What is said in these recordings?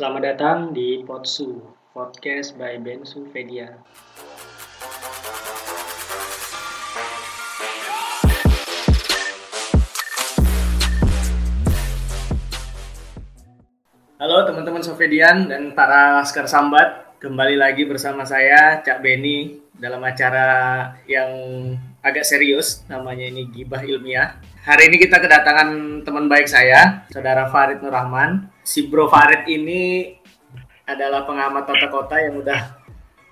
Selamat datang di Potsu, podcast by Bensu Vedia. Halo teman-teman Sovedian dan para Laskar Sambat, kembali lagi bersama saya Cak Beni dalam acara yang agak serius, namanya ini Gibah Ilmiah. Hari ini kita kedatangan teman baik saya, saudara Farid Nur Rahman. Si Bro Farid ini adalah pengamat tata kota yang udah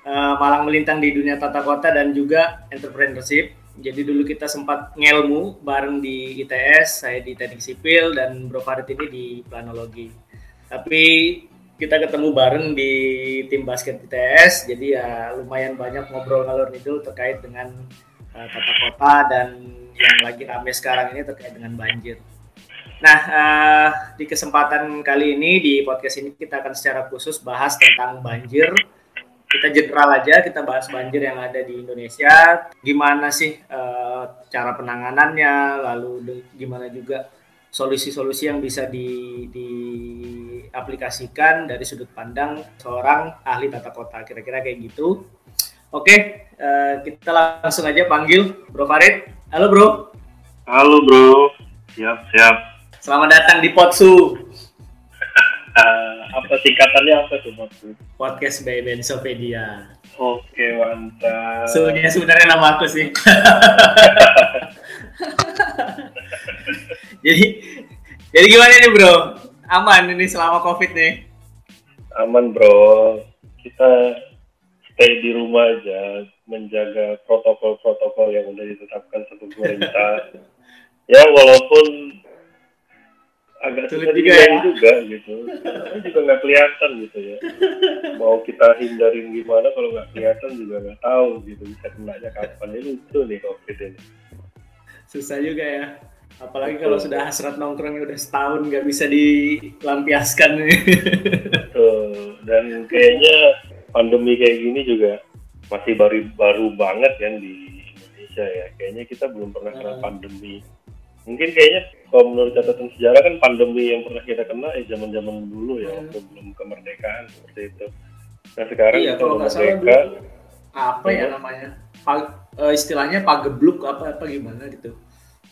uh, malang melintang di dunia tata kota dan juga entrepreneurship. Jadi dulu kita sempat ngelmu bareng di ITS, saya di teknik sipil dan Bro Farid ini di planologi. Tapi kita ketemu bareng di tim basket ITS, jadi ya lumayan banyak ngobrol ngalor itu terkait dengan uh, tata kota dan yang lagi rame sekarang ini terkait dengan banjir. Nah, uh, di kesempatan kali ini di podcast ini kita akan secara khusus bahas tentang banjir. Kita general aja, kita bahas banjir yang ada di Indonesia. Gimana sih uh, cara penanganannya, lalu gimana juga solusi-solusi yang bisa di, diaplikasikan dari sudut pandang seorang ahli tata kota kira-kira kayak gitu. Oke uh, kita langsung aja panggil Bro Farid. Halo Bro. Halo Bro. Siap siap selamat datang di Potsu. Uh, apa singkatannya apa tuh Potsu? Podcast by Bensopedia. Oke mantap. Sebenarnya sebenarnya nama aku sih. Jadi jadi gimana nih bro? Aman ini selama covid nih? Aman bro. Kita stay di rumah aja menjaga protokol-protokol yang udah ditetapkan sama pemerintah. Ya walaupun agak sulit juga ya. juga gitu. Karena juga nggak kelihatan gitu ya. Mau kita hindarin gimana kalau nggak kelihatan juga nggak tahu gitu. Bisa kena kapan. Ini lucu nih covid ini. Susah juga ya. Apalagi kalau sudah hasrat nongkrong udah setahun nggak bisa dilampiaskan nih. Betul. dan kayaknya pandemi kayak gini juga masih baru baru banget kan di Indonesia ya. Kayaknya kita belum pernah kena uh. pandemi. Mungkin kayaknya kalau menurut catatan sejarah kan pandemi yang pernah kita kena ya zaman zaman dulu ya hmm. waktu belum kemerdekaan seperti itu nah sekarang iya, kalau nggak salah dulu, apa ya namanya pa, uh, istilahnya pagebluk apa apa gimana gitu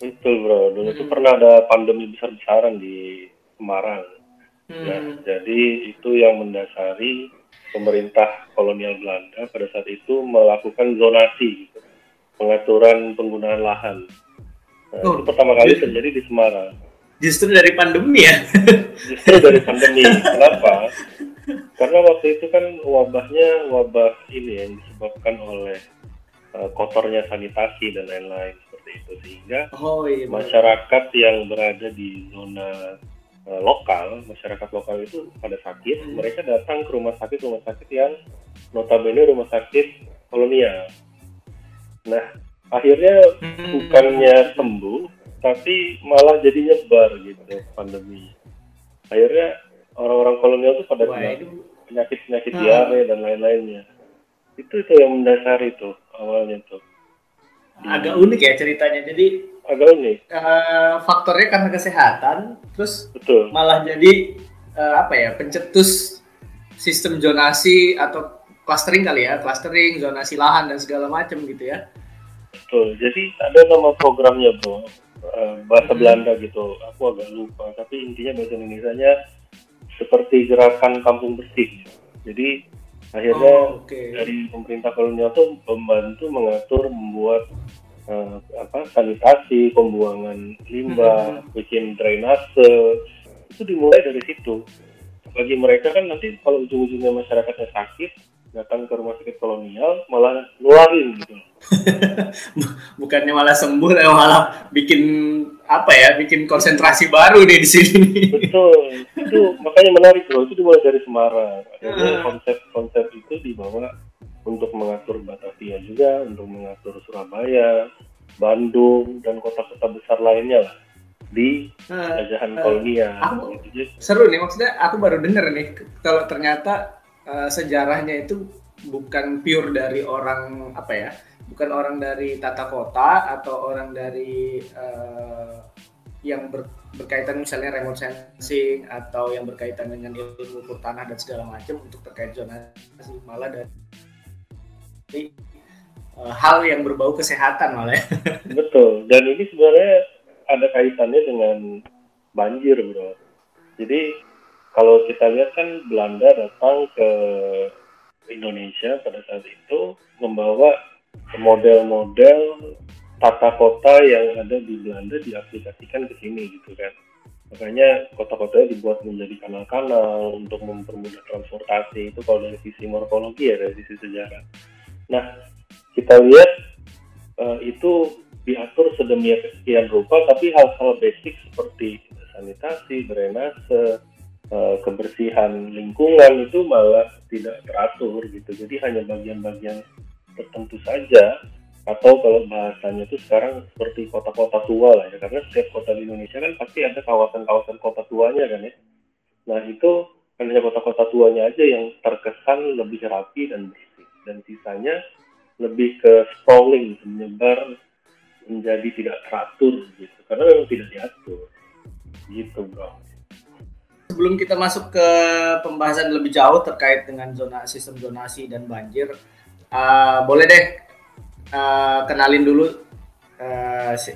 betul bro dulu hmm. itu pernah ada pandemi besar besaran di Semarang hmm. nah jadi itu yang mendasari pemerintah kolonial Belanda pada saat itu melakukan zonasi gitu, pengaturan penggunaan lahan Nah, oh, itu pertama kali terjadi di Semarang. Justru dari pandemi ya? Justru dari pandemi. Kenapa? Karena waktu itu kan wabahnya wabah ini yang disebabkan oleh uh, kotornya sanitasi dan lain-lain seperti itu sehingga oh, iya, masyarakat yang berada di zona uh, lokal, masyarakat lokal itu pada sakit, hmm. mereka datang ke rumah sakit rumah sakit yang notabene rumah sakit kolonial. Nah, akhirnya hmm. bukannya sembuh tapi malah jadi nyebar gitu pandemi akhirnya orang-orang kolonial tuh pada penyakit penyakit hmm. diare dan lain-lainnya itu itu yang mendasari tuh awalnya tuh agak unik ya ceritanya jadi agak unik uh, faktornya karena kesehatan terus Betul. malah jadi uh, apa ya pencetus sistem zonasi atau clustering kali ya clustering zonasi lahan dan segala macam gitu ya Betul. Jadi ada nama programnya bro, uh, bahasa hmm. Belanda gitu. Aku agak lupa. Tapi intinya bahasa Indonesia-nya seperti gerakan kampung bersih. Jadi akhirnya oh, okay. dari pemerintah kolonial tuh membantu mengatur, membuat uh, apa sanitasi, pembuangan limbah, hmm. bikin drainase. Itu dimulai dari situ. Bagi mereka kan nanti kalau ujung-ujungnya masyarakatnya sakit, datang ke rumah sakit kolonial malah ngeluarin gitu bukannya malah sembuh tapi malah bikin apa ya bikin konsentrasi baru nih di sini. Betul. Itu makanya menarik loh itu dimulai dari Semarang. Konsep-konsep itu dibawa untuk mengatur Batavia juga untuk mengatur Surabaya Bandung dan kota-kota besar lainnya lah. Di jajahan uh, kolonial aku, gitu. seru nih maksudnya aku baru denger nih kalau ternyata uh, sejarahnya itu bukan pure dari orang apa ya bukan orang dari tata kota atau orang dari uh, yang ber, berkaitan misalnya remote sensing atau yang berkaitan dengan ilmu ukur tanah dan segala macam untuk terkait zonasi malah dari uh, hal yang berbau kesehatan malah. Betul. Dan ini sebenarnya ada kaitannya dengan banjir, bro. Jadi kalau kita lihat kan Belanda datang ke Indonesia pada saat itu membawa model-model tata kota yang ada di Belanda diaplikasikan ke sini gitu kan. Makanya kota-kotanya dibuat menjadi kanal-kanal untuk mempermudah transportasi itu kalau dari sisi morfologi ya dari sisi sejarah. Nah kita lihat uh, itu diatur sedemikian rupa tapi hal-hal basic seperti sanitasi, drainase, uh, kebersihan lingkungan itu malah tidak teratur gitu. Jadi hanya bagian-bagian tertentu saja atau kalau bahasanya itu sekarang seperti kota-kota tua lah ya karena setiap kota di Indonesia kan pasti ada kawasan-kawasan kota tuanya kan ya. Nah itu hanya kota-kota tuanya aja yang terkesan lebih rapi dan bersih. Dan sisanya lebih ke sprawling menyebar menjadi tidak teratur gitu karena memang tidak diatur. Gitu bro. Sebelum kita masuk ke pembahasan lebih jauh terkait dengan zona sistem zonasi dan banjir uh, boleh deh uh, kenalin dulu uh, si,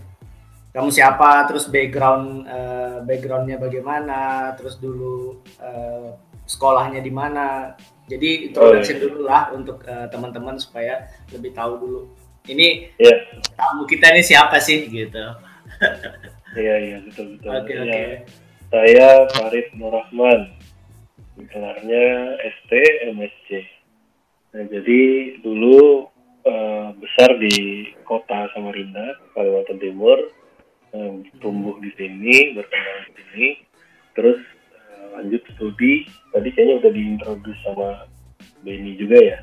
kamu siapa, terus background uh, backgroundnya bagaimana, terus dulu uh, sekolahnya di mana. Jadi introduction oh, iya. dulu lah untuk uh, teman-teman supaya lebih tahu dulu. Ini yeah. tamu kita ini siapa sih gitu. Iya iya betul betul. Oke okay, oke. Okay. Saya Farid Nurrahman. Gelarnya ST MSc. Nah, jadi dulu uh, besar di kota Samarinda, Kalimantan Timur, um, tumbuh di sini, berkembang di sini, terus uh, lanjut studi. Tadi kayaknya udah diintroduce sama Benny juga ya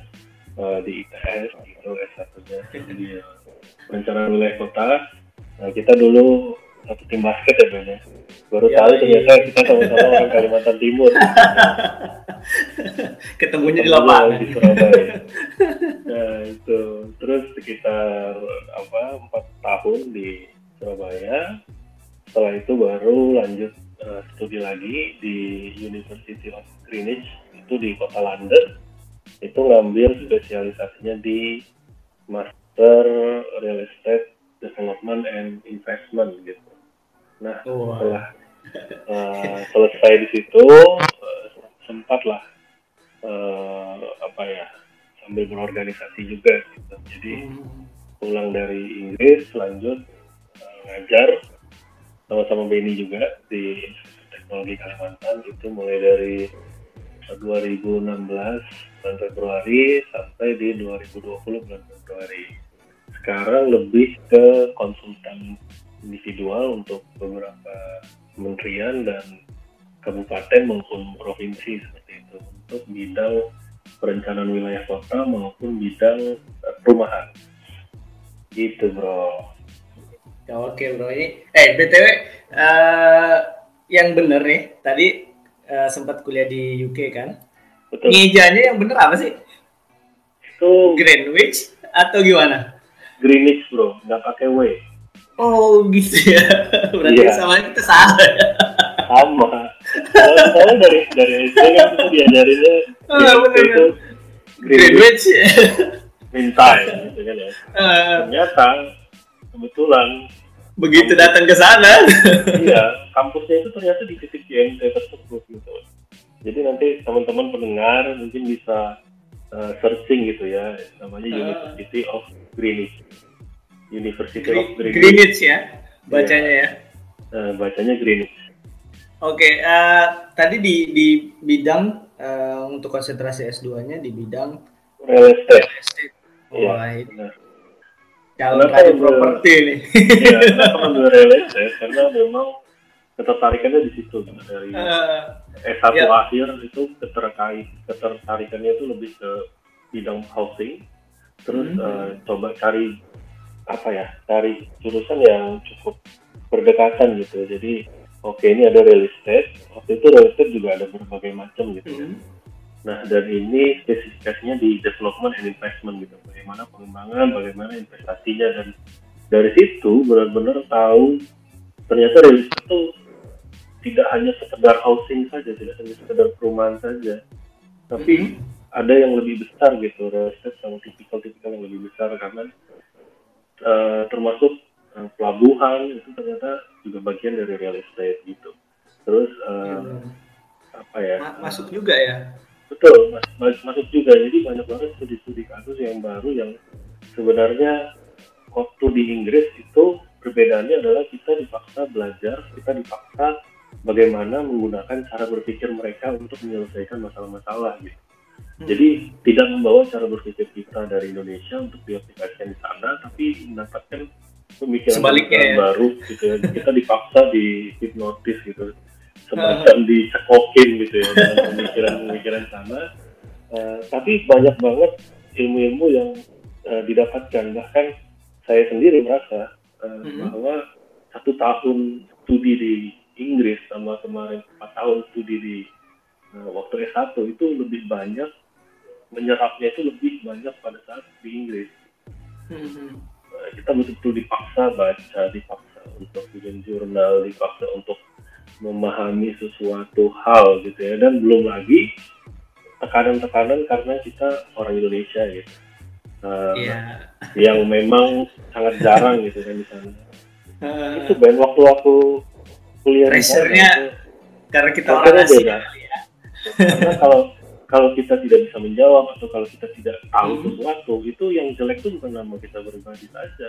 uh, di ITS itu S1-nya di perencanaan wilayah kota. Nah, kita dulu satu tim basket ya Ben ya. Baru ya, tahu ternyata kita sama-sama orang Kalimantan Timur. Ketemunya di lapangan. Di Surabaya. nah itu terus sekitar apa empat tahun di Surabaya. Setelah itu baru lanjut uh, studi lagi di University of Greenwich itu di kota London. Itu ngambil spesialisasinya di Master Real Estate Development and Investment gitu. Nah, oh, setelah uh, selesai di situ uh, sempatlah uh, apa ya sambil berorganisasi juga gitu. Jadi hmm. pulang dari Inggris lanjut uh, ngajar sama-sama Benny juga di Teknologi Kalimantan itu mulai dari 2016 bulan Februari sampai di 2020 bulan Februari. Sekarang lebih ke konsultan individual untuk beberapa kementerian dan kabupaten maupun provinsi untuk bidang perencanaan wilayah kota maupun bidang uh, perumahan gitu bro ya, oke bro ini eh btw uh, eh, yang bener nih tadi uh, sempat kuliah di UK kan Betul. ngejanya yang bener apa sih itu Greenwich atau gimana Greenwich bro nggak pakai W Oh gitu ya. Berarti iya. sama kita salah ya. Soalnya dari dari SD kan kita diajarinnya oh, bener, itu Greenwich ya. Mintai gitu kan ya. Uh, Ternyata kebetulan begitu kampus, datang ke sana. iya, kampusnya itu ternyata di titik GMT tersebut gitu. Jadi nanti teman-teman pendengar mungkin bisa uh, searching gitu ya, namanya uh. University of Greenwich University Green, of Greenwich. Greenwich ya bacanya ya. ya. Uh, bacanya Greenwich. Oke, okay, uh, eh, tadi di di bidang uh, untuk konsentrasi S2-nya di bidang real estate. Real estate. Iya, Wah, ini. Kalau properti nih. Iya, kenapa ambil real estate? Karena memang ketertarikannya di situ dari uh, S1 ya. akhir itu keterkait ketertarikannya itu lebih ke bidang housing terus hmm. uh, coba cari apa ya cari jurusan yang cukup berdekatan gitu jadi oke okay, ini ada real estate waktu itu real estate juga ada berbagai macam gitu mm. nah dan ini spesifikasinya di development and investment gitu bagaimana pengembangan bagaimana investasinya dan dari situ benar-benar tahu ternyata real estate itu tidak hanya sekedar housing saja, tidak hanya sekedar perumahan saja, tapi Mhm. ada yang lebih besar gitu, real estate yang tipikal-tipikal yang lebih besar karena eh, termasuk pelabuhan itu ternyata juga bagian dari real estate gitu. Terus eh, Hmm. apa ya? Ma- masuk juga ya. Betul, mas, mas- masuk juga. Jadi banyak banget studi-studi kasus yang baru yang sebenarnya waktu di Inggris itu perbedaannya adalah kita dipaksa belajar, kita dipaksa bagaimana menggunakan cara berpikir mereka untuk menyelesaikan masalah-masalah gitu. Hmm. Jadi tidak membawa cara berpikir kita dari Indonesia untuk diaplikasikan di sana, tapi mendapatkan pemikiran Sebaliknya ya. baru gitu ya. Kita dipaksa di hipnotis gitu, semacam dicekokin gitu ya pemikiran-pemikiran sana. Eh, tapi banyak banget ilmu-ilmu yang eh, didapatkan. Bahkan saya sendiri merasa eh, Mhm. bahwa satu tahun studi di Inggris sama kemarin empat tahun studi di eh, waktu S1 itu lebih banyak menyerapnya itu lebih banyak pada saat di Inggris. Hmm. Kita betul-betul dipaksa baca, dipaksa untuk bikin jurnal, dipaksa untuk memahami sesuatu hal gitu ya dan belum lagi tekanan-tekanan karena kita orang Indonesia gitu. Eh, Iya. yang memang sangat jarang gitu kan di sana. Eh, Itu kuliah di sana Pressure-nya itu, karena kita orang asing. beda. karena kalau kalau kita tidak bisa menjawab atau kalau kita tidak tahu Hmm. sesuatu itu yang jelek itu bukan nama kita pribadi saja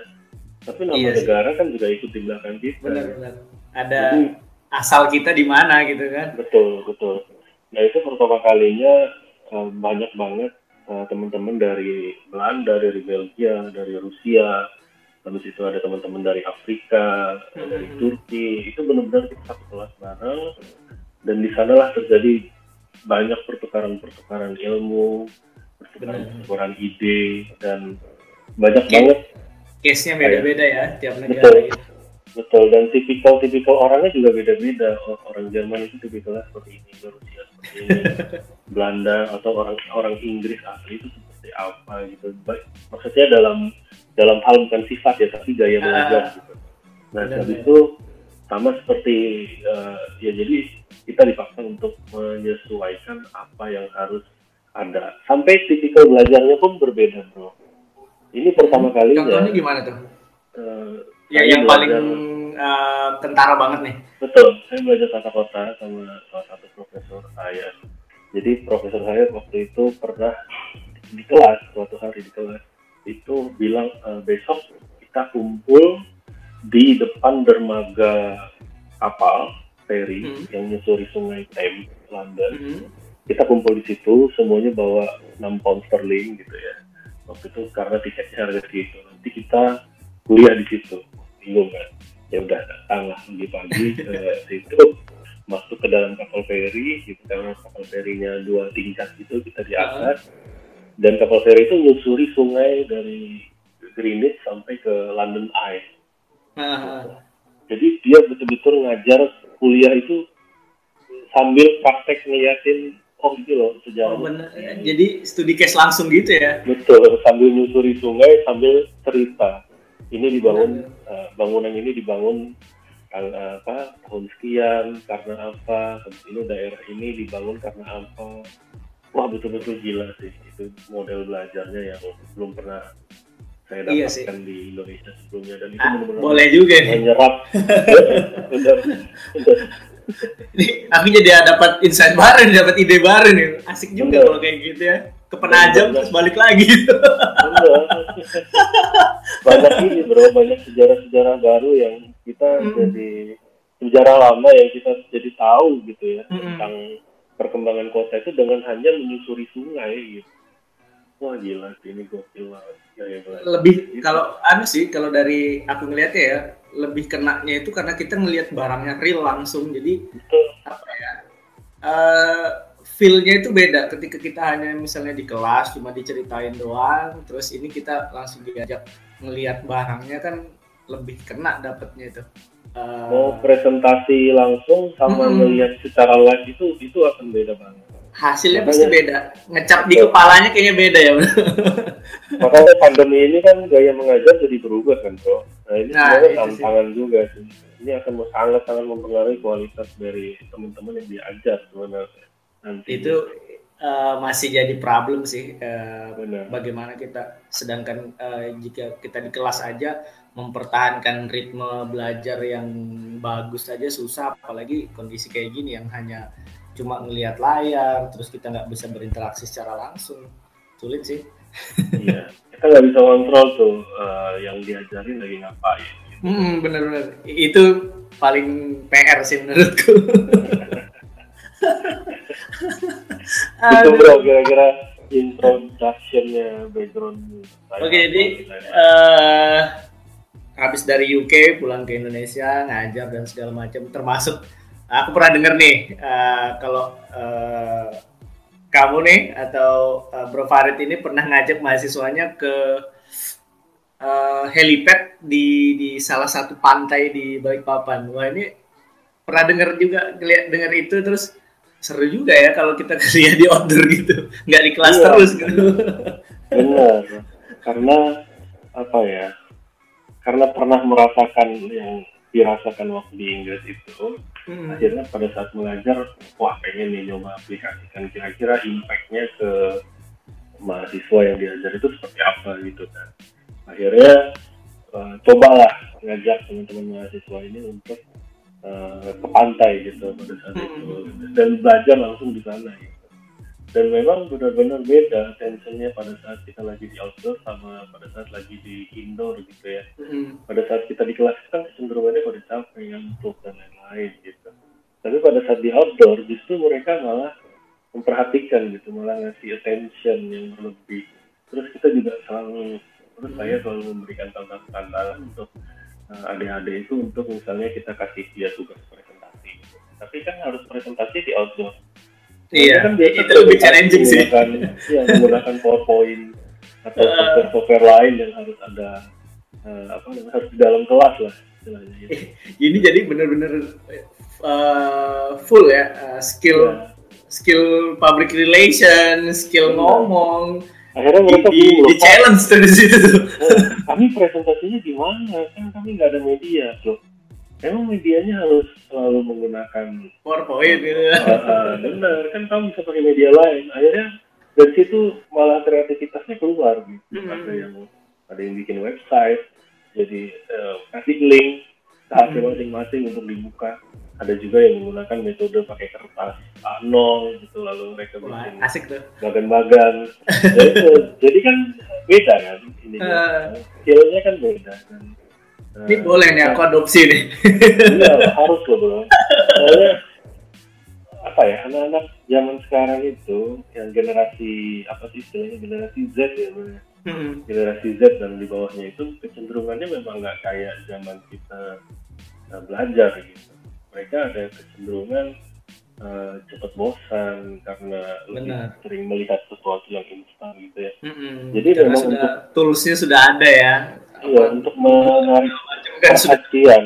tapi nama Iya sih. negara kan juga ikut di belakang kita Benar-benar. Ada Jadi, asal kita di mana gitu kan. betul betul nah itu pertama kalinya eh, banyak banget eh, teman-teman dari Belanda dari Belgia dari Rusia lalu situ ada teman-teman dari Afrika Hmm. dari Turki itu benar-benar kita satu kelas bareng dan di sanalah terjadi banyak pertukaran-pertukaran ilmu pertukaran-pertukaran ide dan banyak Oke. banget. Case-nya beda-beda ya tiap negara Betul. gitu. betul dan tipikal-tipikal orangnya juga beda-beda. Orang Jerman itu tipikalnya seperti ini Rusia seperti ini. Belanda atau orang orang Inggris asli itu seperti apa gitu. Baik maksudnya dalam dalam hal bukan sifat ya tapi gaya belajar gitu. Nah habis itu sama seperti eh, ya jadi kita dipaksa untuk menyesuaikan apa yang harus ada sampai tipikal belajarnya pun berbeda bro ini pertama kalinya Contohnya gimana tuh? eh, Ya, yang paling belajar- eh, tentara banget nih. Betul, saya belajar tata kota sama salah satu profesor saya. Jadi profesor saya waktu itu pernah di kelas, suatu hari di kelas, itu bilang "E, besok kita kumpul di depan dermaga kapal feri Hmm. yang menyusuri sungai Thames, London. Mhm. Kita kumpul di situ, semuanya bawa 6 pound sterling gitu ya. Waktu itu karena tiketnya harga segitu. Nanti kita kuliah di situ, bingung kan? ya udah datang lah pagi-pagi ke situ masuk ke dalam kapal feri gitu karena kapal ferinya dua tingkat gitu kita di atas dan kapal feri itu nyusuri sungai dari Greenwich sampai ke London Eye Jadi dia betul-betul ngajar kuliah itu sambil praktek ngeliatin oh gitu loh sejarah oh, bener. Jadi studi case langsung gitu ya? betul sambil nyusuri sungai sambil cerita. Ini dibangun eh, bangunan ini dibangun eh, apa tahun sekian karena apa ini daerah ini dibangun karena apa. Wah betul-betul gila sih itu model belajarnya yang belum pernah saya Iya dapatkan sih. di Indonesia sebelumnya dan itu Ah, benar-benar boleh juga nih. menyerap benar Ini aku jadi dapat insight baru, nih, dapat ide baru nih. Asik juga kalau kayak gitu ya. Ke penajam Bener. terus balik lagi gitu. Banyak ini bro banyak sejarah-sejarah baru yang kita Mm. jadi sejarah lama yang kita jadi tahu gitu ya Mm-mm. tentang perkembangan kota itu dengan hanya menyusuri sungai gitu wah gila sih ini gokil banget. Lebih kalau anu sih kalau dari aku ngeliatnya ya lebih kenanya itu karena kita ngelihat barangnya real langsung. Jadi Betul. apa ya eh feel-nya itu beda. Ketika kita hanya misalnya di kelas cuma diceritain doang terus ini kita langsung diajak ngelihat barangnya kan lebih kena dapatnya itu. Eh, mau presentasi langsung sama melihat secara live itu itu akan beda banget hasilnya makanya- pasti beda ngecap di kepalanya kayaknya beda ya makanya pandemi ini kan gaya mengajar jadi berubah kan bro nah ini Nah, sebenarnya sih. tantangan juga sih ini akan sangat-sangat mempengaruhi kualitas dari teman-teman yang diajar sebenarnya. Nanti. Itu uh, masih jadi problem sih uh, bagaimana kita sedangkan uh, jika kita di kelas aja mempertahankan ritme belajar yang bagus saja susah apalagi kondisi kayak gini yang hanya cuma ngelihat layar terus kita nggak bisa berinteraksi secara langsung sulit sih iya kita nggak bisa kontrol tuh uh, yang diajarin lagi ngapain Hmm, bener-bener. Itu paling PR sih menurutku. itu bro kira-kira introductionnya background. Oke okay, jadi uh, habis dari UK pulang ke Indonesia ngajar dan segala macam termasuk aku pernah dengar nih uh, kalau uh, kamu nih atau uh, Bro Farid ini pernah ngajak mahasiswanya ke uh, helipad di di salah satu pantai di Balikpapan. Wah ini pernah dengar juga lihat dengar itu terus seru juga ya kalau kita kerja di outdoor gitu, nggak di kelas iya, terus gitu. Benar, karena apa ya? Karena pernah merasakan yang dirasakan waktu di Inggris itu, hmm. akhirnya pada saat mengajar, wah pengen nih nyoba aplikasikan kira-kira impactnya ke mahasiswa yang diajar itu seperti apa gitu kan akhirnya uh, cobalah ngajak teman-teman mahasiswa ini untuk uh, ke pantai gitu pada saat hmm. itu dan belajar langsung di sana gitu. Dan memang benar-benar beda tensionnya pada saat kita lagi di outdoor sama pada saat lagi di indoor gitu ya. Hmm. Pada saat kita di kelas kan kecenderungannya pada capek, ngantuk dan lain-lain gitu. Tapi pada saat di outdoor justru mereka malah memperhatikan gitu, malah ngasih attention yang lebih. Terus kita juga selalu terus saya selalu memberikan tantangan untuk uh, adik-adik itu untuk misalnya kita kasih dia tugas presentasi tapi kan harus presentasi di outdoor iya kan biasa itu lebih challenging sih ya, menggunakan PowerPoint atau uh. software-software lain yang harus ada uh, apa harus di dalam kelas lah istilahnya gitu. ini jadi benar-benar uh, full ya uh, skill yeah. skill public relation skill yeah. ngomong akhirnya mereka di, di challenge tuh di situ nah, kami presentasinya gimana kan kami nggak ada media bro emang medianya harus selalu menggunakan PowerPoint gitu uh, uh, benar kan kamu bisa pakai media lain. Akhirnya dari situ malah kreativitasnya keluar gitu. Hmm. ada yang ada yang bikin website jadi uh, kasih link ke hmm. masing-masing untuk dibuka. Ada juga yang menggunakan metode pakai kertas A0 gitu lalu mereka bikin asik tuh. bagan-bagan. Jadi, jadi kan beda kan ini uh, skillnya kan beda kan ini uh, boleh nih aku adopsi nih iya harus loh bro soalnya apa ya anak-anak zaman sekarang itu yang generasi apa sih istilahnya generasi Z ya bro hmm. generasi Z dan di bawahnya itu kecenderungannya memang nggak kayak zaman kita uh, belajar gitu mereka ada kecenderungan uh, cepat bosan karena lebih sering melihat sesuatu yang instan gitu ya. Mm-hmm. Jadi karena memang sudah, untuk toolsnya sudah ada ya. Iya untuk menarik perhatian.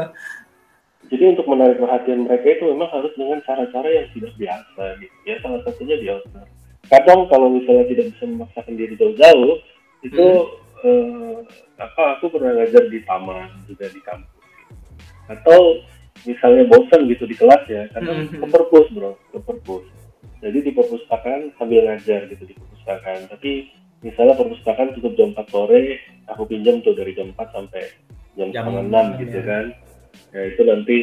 Jadi untuk menarik perhatian mereka itu memang harus dengan cara-cara yang tidak biasa gitu. Ya salah satunya di outdoor. Kadang kalau misalnya tidak bisa memaksakan diri jauh-jauh itu hmm. uh, apa aku pernah ngajar di taman juga di kampus gitu. atau misalnya bosan gitu di kelas ya karena mm-hmm. ke perpus bro ke perpus jadi di perpustakaan sambil ngajar gitu di perpustakaan tapi misalnya perpustakaan cukup jam 4 sore aku pinjam tuh dari jam 4 sampai jam, jam 6 gitu ya. kan. Ya itu nanti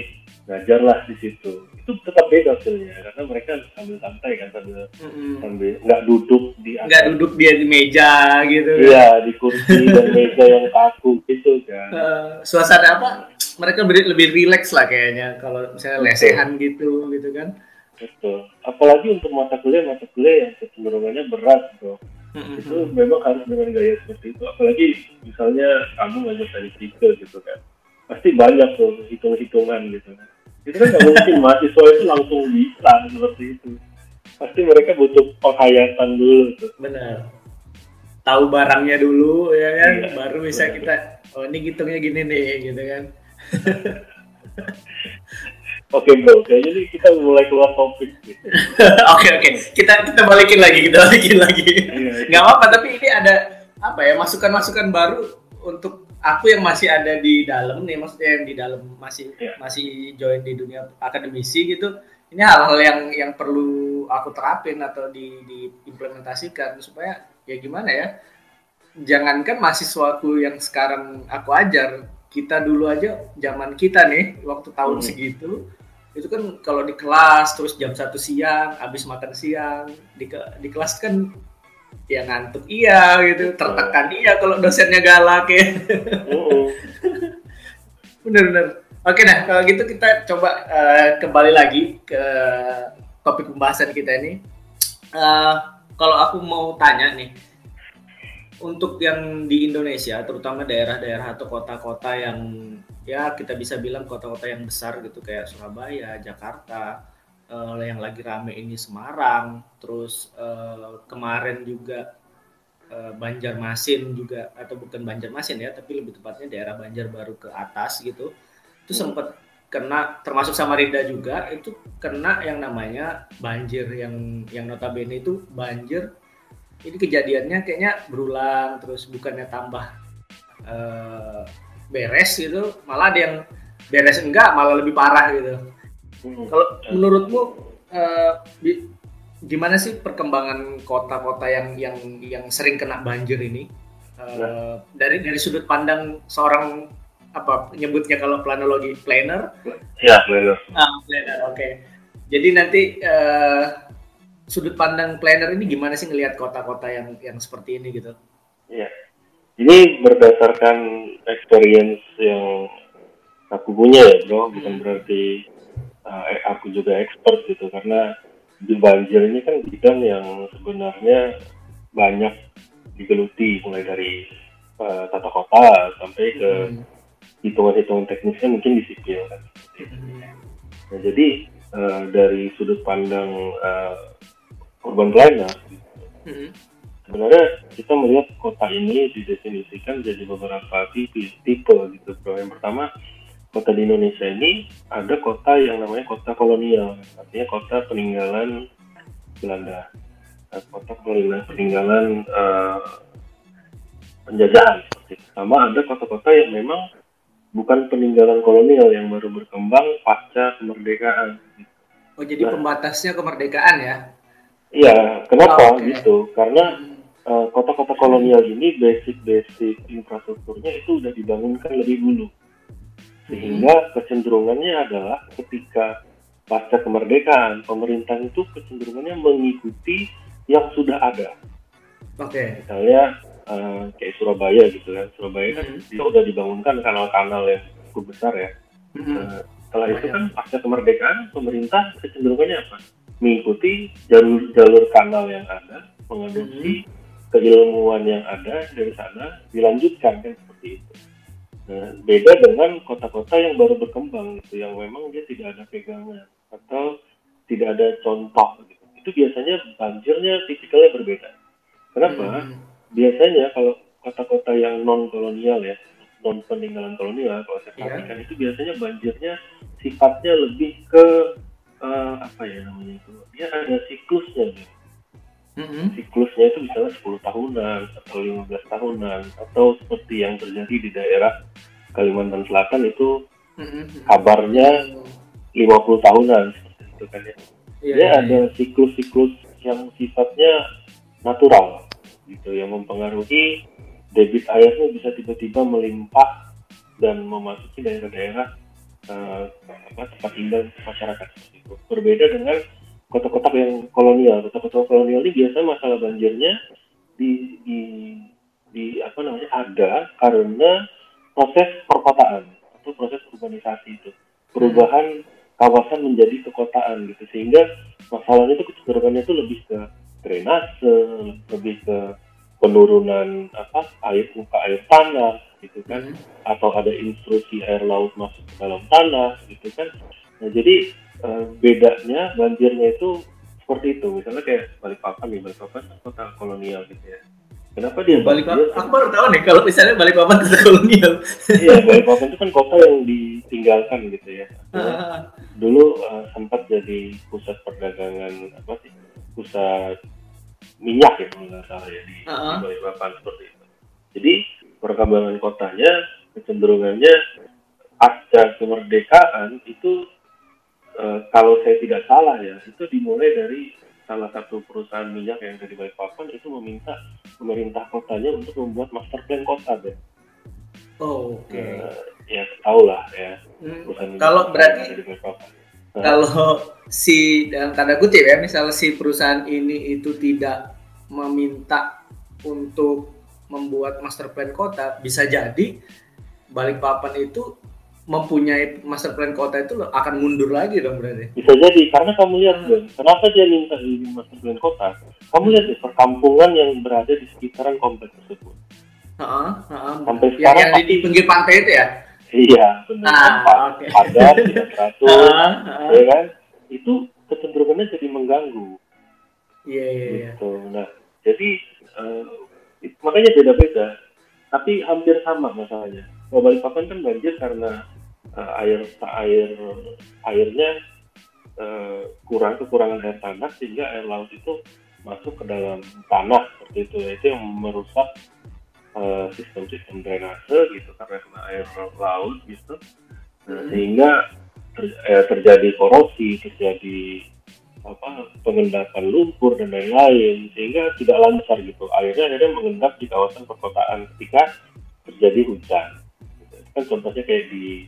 ngajar lah di situ. Itu tetap beda hasilnya karena mereka sambil santai kan sambil mm-hmm. sambil nggak duduk di nggak duduk dia di meja gitu iya di kursi dan meja yang kaku gitu kan. Uh, suasana apa? Mereka lebih rileks lah kayaknya kalau misalnya lesehan gitu gitu kan. Betul. Apalagi untuk mata kuliah mata kuliah yang kecenderungannya berat bro mm-hmm. itu memang harus dengan gaya seperti itu. Apalagi misalnya kamu ngajak tadi tiga gitu kan. Pasti banyak tuh hitung-hitungan gitu kan. Itu kan nggak mungkin mahasiswa itu langsung bisa seperti itu. Pasti mereka butuh penghayatan dulu tuh. Benar. Tahu barangnya dulu ya kan? Iya, baru bisa benar. kita oh ini hitungnya gini nih gitu kan Oke bro, kayaknya kita mulai keluar topik. Oke oke, kita kita balikin lagi, kita balikin lagi. Iya, iya. Nggak apa-apa, tapi ini ada apa ya masukan-masukan baru untuk aku yang masih ada di dalam nih maksudnya yang di dalam masih yeah. masih join di dunia akademisi gitu ini hal-hal yang yang perlu aku terapin atau di diimplementasikan supaya ya gimana ya jangankan mahasiswaku yang sekarang aku ajar kita dulu aja zaman kita nih waktu tahun hmm. segitu itu kan kalau di kelas terus jam satu siang habis makan siang di di kelas kan ya ngantuk iya gitu tertekan iya kalau dosennya galak ya. Bener-bener oke nah kalau gitu kita coba uh, kembali lagi ke topik pembahasan kita ini. Uh, kalau aku mau tanya nih untuk yang di Indonesia terutama daerah-daerah atau kota-kota yang ya kita bisa bilang kota-kota yang besar gitu kayak Surabaya, Jakarta, uh, yang lagi rame ini Semarang, terus uh, kemarin juga uh, Banjarmasin juga atau bukan Banjarmasin ya, tapi lebih tepatnya daerah Banjarbaru ke atas gitu. Itu hmm. sempat kena termasuk Samarinda juga itu kena yang namanya banjir yang yang notabene itu banjir ini kejadiannya kayaknya berulang terus bukannya tambah uh, beres gitu malah ada yang beres enggak malah lebih parah gitu hmm. kalau menurutmu uh, gimana sih perkembangan kota-kota yang yang yang sering kena banjir ini uh, nah. dari dari sudut pandang seorang apa nyebutnya kalau planologi planner ya planner ah planner oke okay. jadi nanti uh, sudut pandang planner ini gimana sih ngelihat kota-kota yang yang seperti ini gitu Iya ini berdasarkan experience yang aku punya ya bro bukan hmm. berarti uh, aku juga expert gitu karena di banjir ini kan bidang yang sebenarnya banyak digeluti mulai dari uh, tata kota sampai ke hmm. hitungan-hitungan teknisnya mungkin di sipil kan. Hmm. Nah, jadi uh, dari sudut pandang uh, urban planner, hmm sebenarnya kita melihat kota ini didefinisikan jadi beberapa tipe, tipe gitu bro. Yang pertama kota di Indonesia ini ada kota yang namanya kota kolonial, artinya kota peninggalan Belanda, kota peninggalan, peninggalan uh, penjajahan. Sama ada kota-kota yang memang bukan peninggalan kolonial yang baru berkembang pasca kemerdekaan. Oh jadi nah, pembatasnya kemerdekaan ya? Iya, kenapa oh, okay. gitu? Karena hmm. Kota-kota uh, kolonial ini basic-basic infrastrukturnya itu sudah dibangunkan lebih dulu sehingga hmm. kecenderungannya adalah ketika pasca kemerdekaan pemerintah itu kecenderungannya mengikuti yang sudah ada. Oke. Okay. Misalnya uh, kayak Surabaya gitu kan, Surabaya kan hmm. itu udah dibangunkan kanal-kanal yang cukup besar ya. Hmm. Uh, setelah itu kan pasca kemerdekaan pemerintah kecenderungannya apa? Mengikuti jalur-jalur kanal yang ada, mengadopsi hmm keilmuan yang ada dari sana dilanjutkan kan seperti itu. Nah, beda dengan kota-kota yang baru berkembang gitu, yang memang dia tidak ada pegangan atau tidak ada contoh gitu. Itu biasanya banjirnya tipikalnya berbeda. Kenapa? Hmm. Biasanya kalau kota-kota yang non kolonial ya, non peninggalan kolonial kalau saya iya. perhatikan yeah. itu biasanya banjirnya sifatnya lebih ke uh, apa ya namanya itu? Dia ada siklusnya gitu mm-hmm. siklusnya itu misalnya 10 tahunan atau 15 tahunan atau seperti yang terjadi di daerah Kalimantan Selatan itu mm-hmm. kabarnya 50 tahunan seperti itu kan ya. Yeah, Dia yeah, ada iya. siklus-siklus yang sifatnya natural gitu yang mempengaruhi debit airnya bisa tiba-tiba melimpah dan memasuki daerah-daerah uh, apa, tempat tinggal masyarakat. Berbeda dengan kota-kota yang kolonial. Kota-kota kolonial ini biasa masalah banjirnya di, di, di apa namanya ada karena proses perkotaan atau proses urbanisasi itu. Perubahan kawasan menjadi kekotaan gitu. Sehingga masalahnya itu kecenderungannya itu lebih ke drainase lebih ke penurunan apa air muka air tanah gitu kan. Hmm. atau ada intrusi air laut masuk ke dalam tanah gitu kan. Nah jadi uh, bedanya banjirnya itu seperti itu. Misalnya kayak Balikpapan nih Balikpapan kota kolonial gitu ya. Kenapa dia Balikpapan aku baru tahu nih kalau misalnya Balikpapan kota kolonial. Iya Balikpapan itu kan kota yang ditinggalkan gitu ya. Dulu uh, sempat jadi pusat perdagangan apa sih pusat minyak ya kalau nggak salah ya di, uh -huh. di Balikpapan seperti itu. Jadi perkembangan kotanya kecenderungannya pasca kemerdekaan itu uh, kalau saya tidak salah ya itu dimulai dari salah satu perusahaan minyak yang dari Balikpapan itu meminta pemerintah kotanya untuk membuat master plan kota deh. Oh, oke. Okay. Uh, ya tahu lah ya. Hmm. Kalau berarti nah. kalau si dalam tanda kutip ya, misalnya si perusahaan ini itu tidak meminta untuk membuat master plan kota, bisa jadi Balikpapan itu mempunyai master plan kota itu akan mundur lagi dong berarti. Bisa jadi karena kamu lihat hmm. kenapa dia minta ini master plan kota? Kamu lihat deh perkampungan yang berada di sekitaran kompleks tersebut. Uh, uh, Sampai sekarang yang, yang di pinggir pantai itu ya? Iya, benar. Ah, okay. Padat, tidak teratur, uh, uh. ya kan? Itu kecenderungannya jadi mengganggu. Iya, yeah, iya, yeah, iya. Gitu. Nah, jadi uh, makanya beda-beda. Tapi hampir sama masalahnya. Kalau Balikpapan kan banjir karena uh, air air airnya uh, kurang kekurangan air tanah sehingga air laut itu masuk ke dalam tanah seperti itu. Itu yang merusak uh, sistem-sistem drainase gitu karena air laut gitu. Nah, sehingga ter, eh, terjadi korosi terjadi apa pengendapan lumpur dan lain-lain sehingga tidak lancar gitu. Akhirnya akhirnya mengendap di kawasan perkotaan ketika terjadi hujan. Kan contohnya kayak di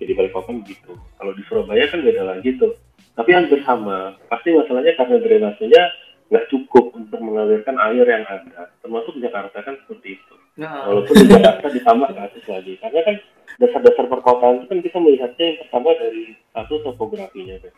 jadi Balikpapan gitu. Kalau di Surabaya kan beda lagi tuh. Tapi hampir sama. Pasti masalahnya karena drainasenya nggak cukup untuk mengalirkan air yang ada. Termasuk di Jakarta kan seperti itu. Nah. walaupun di Jakarta ditambah kasus lagi. Karena kan dasar-dasar perkotaan itu kan kita melihatnya yang pertama dari satu topografinya kan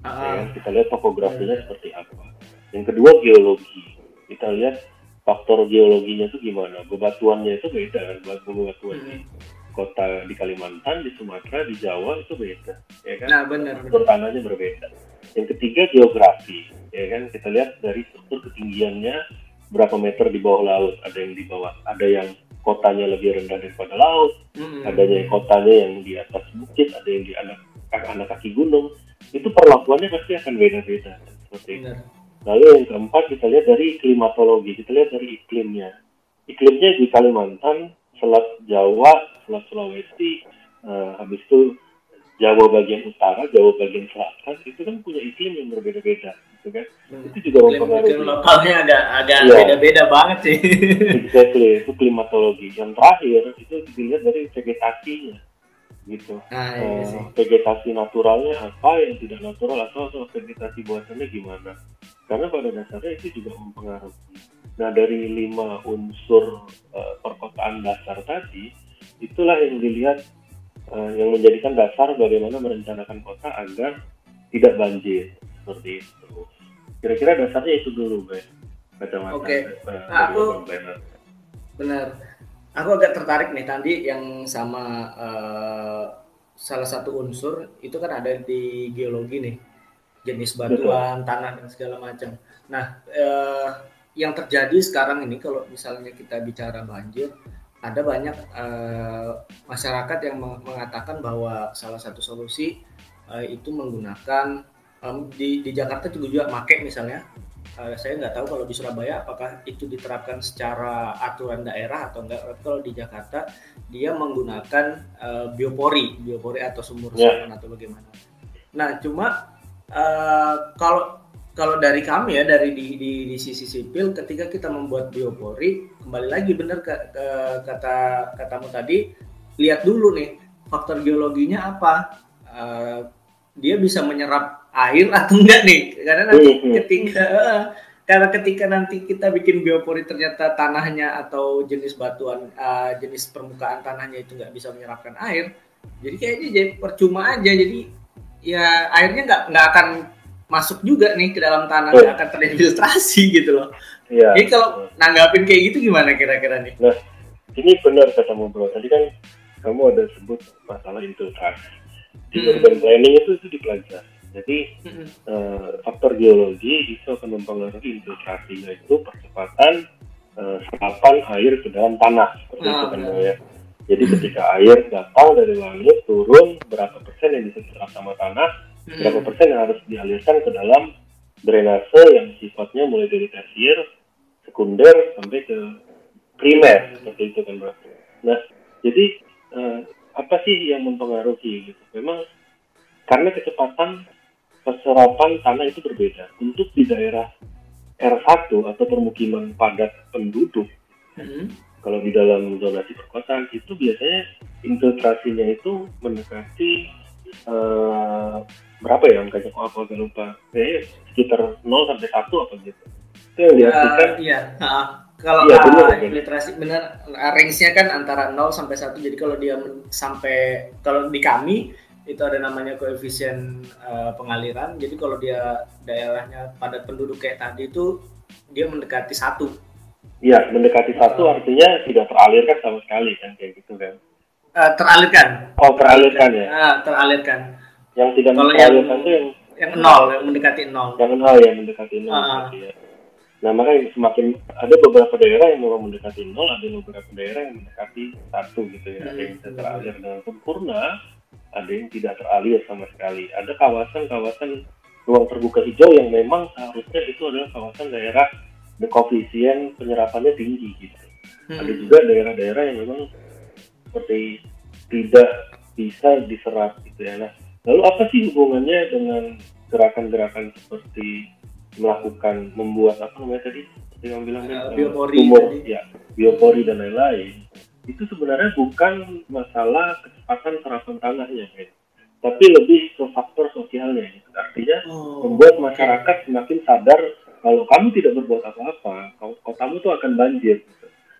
ah. ya, kita lihat topografinya ya. seperti apa. Yang kedua geologi. Kita lihat faktor geologinya itu gimana. Bebatuannya itu beda kan bebatuannya hmm kota di Kalimantan, di Sumatera, di Jawa itu beda, ya kan? Nah, benar. Struktur tanahnya berbeda. Yang ketiga geografi, ya kan? Kita lihat dari struktur ketinggiannya berapa meter di bawah laut, ada yang di bawah, ada yang kotanya lebih rendah daripada laut, mm-hmm. ada yang kotanya yang di atas bukit, ada yang di anak anak kaki gunung. Itu perlakuannya pasti akan beda-beda seperti itu. Lalu yang keempat kita lihat dari klimatologi, kita lihat dari iklimnya. Iklimnya di Kalimantan Selat Jawa, Selat Sulawesi, uh, habis itu Jawa bagian utara, Jawa bagian selatan itu kan punya iklim yang berbeda-beda, gitu kan? Hmm. Itu juga mempengaruhi. Iklim lokalnya agak agak ya. beda-beda banget sih. exactly, itu klimatologi. Yang terakhir itu dilihat dari vegetasinya, gitu. Ah, iya uh, vegetasi naturalnya apa, yang tidak natural atau, atau vegetasi buatannya gimana? Karena pada dasarnya itu juga mempengaruhi Nah dari lima unsur uh, perkotaan dasar tadi, itulah yang dilihat uh, yang menjadikan dasar bagaimana merencanakan kota agar tidak banjir seperti itu. Kira-kira dasarnya itu dulu, Bay. Kacamata. Oke. Okay. Uh, aku benar. Aku agak tertarik nih tadi yang sama uh, salah satu unsur itu kan ada di geologi nih jenis batuan, Betul. tanah dan segala macam. Nah, uh, yang terjadi sekarang ini kalau misalnya kita bicara banjir ada banyak uh, masyarakat yang mengatakan bahwa salah satu solusi uh, itu menggunakan um, di di Jakarta juga juga make misalnya uh, saya nggak tahu kalau di Surabaya apakah itu diterapkan secara aturan daerah atau enggak kalau di Jakarta dia menggunakan uh, biopori biopori atau sumur yeah. atau bagaimana nah cuma uh, kalau kalau dari kami ya dari di, di, di sisi sipil ketika kita membuat biopori kembali lagi benar ke, ke, kata katamu tadi lihat dulu nih faktor geologinya apa. Uh, dia bisa menyerap air atau enggak nih? Karena nanti hmm, hmm. ketika uh, karena ketika nanti kita bikin biopori ternyata tanahnya atau jenis batuan uh, jenis permukaan tanahnya itu nggak bisa menyerapkan air jadi kayaknya jadi percuma aja. Jadi ya airnya nggak nggak akan masuk juga nih ke dalam tanah oh. akan terinfiltrasi gitu loh. Iya. Jadi kalau nanggapin kayak gitu gimana kira-kira nih? Nah, ini benar katamu bro. Tadi kan kamu ada sebut masalah infiltrasi. Di hmm. urban planning itu itu dipelajari. Jadi hmm. uh, faktor geologi itu akan mempengaruhi infiltrasi yaitu percepatan uh, serapan air ke dalam tanah seperti oh, itu kan ya. Jadi ketika air datang dari langit turun berapa persen yang bisa diserap sama tanah hmm. berapa persen yang harus dialirkan ke dalam drainase yang sifatnya mulai dari tersier, sekunder sampai ke primer seperti itu kan bro. Nah, jadi uh, apa sih yang mempengaruhi gitu? Memang karena kecepatan peserapan tanah itu berbeda. Untuk di daerah R1 atau permukiman padat penduduk, hmm. kalau di dalam zonasi perkotaan itu biasanya infiltrasinya itu mendekati uh, berapa ya angkanya? Oh, aku agak lupa. Kayaknya sekitar 0 sampai 1 apa gitu. Itu yang diartikan. Uh, iya. Uh, kalau iya, bener, infiltrasi benar range-nya kan antara 0 sampai 1. Jadi kalau dia sampai kalau di kami itu ada namanya koefisien uh, pengaliran. Jadi kalau dia daerahnya padat penduduk kayak tadi itu dia mendekati satu. Iya, mendekati satu uh, artinya tidak teralirkan sama sekali kan kayak gitu kan. Uh, teralirkan. Oh, teralirkan ya. Uh, teralirkan. Yang tidak kalau teralirkan itu yang yang nol, yang mendekati nol. Yang nol ya, mendekati nol. Uh, ya. Nah, makanya semakin ada beberapa daerah yang memang mendekati nol, ada beberapa daerah yang mendekati satu gitu ya. Ada yang bisa teralir dengan sempurna, ada yang tidak teralir sama sekali. Ada kawasan-kawasan ruang terbuka hijau yang memang seharusnya itu adalah kawasan daerah the koefisien penyerapannya tinggi gitu. Hmm. Ada juga daerah-daerah yang memang seperti tidak bisa diserap gitu ya. Nah, lalu apa sih hubungannya dengan gerakan-gerakan seperti melakukan membuat apa namanya tadi? Seperti yang bilang uh, biopori tumor, ya biopori dan lain-lain. Itu sebenarnya bukan masalah kecepatan serapan tanahnya kan tapi lebih ke faktor sosialnya. Artinya oh, membuat masyarakat semakin sadar kalau kamu tidak berbuat apa-apa kotamu tuh akan banjir.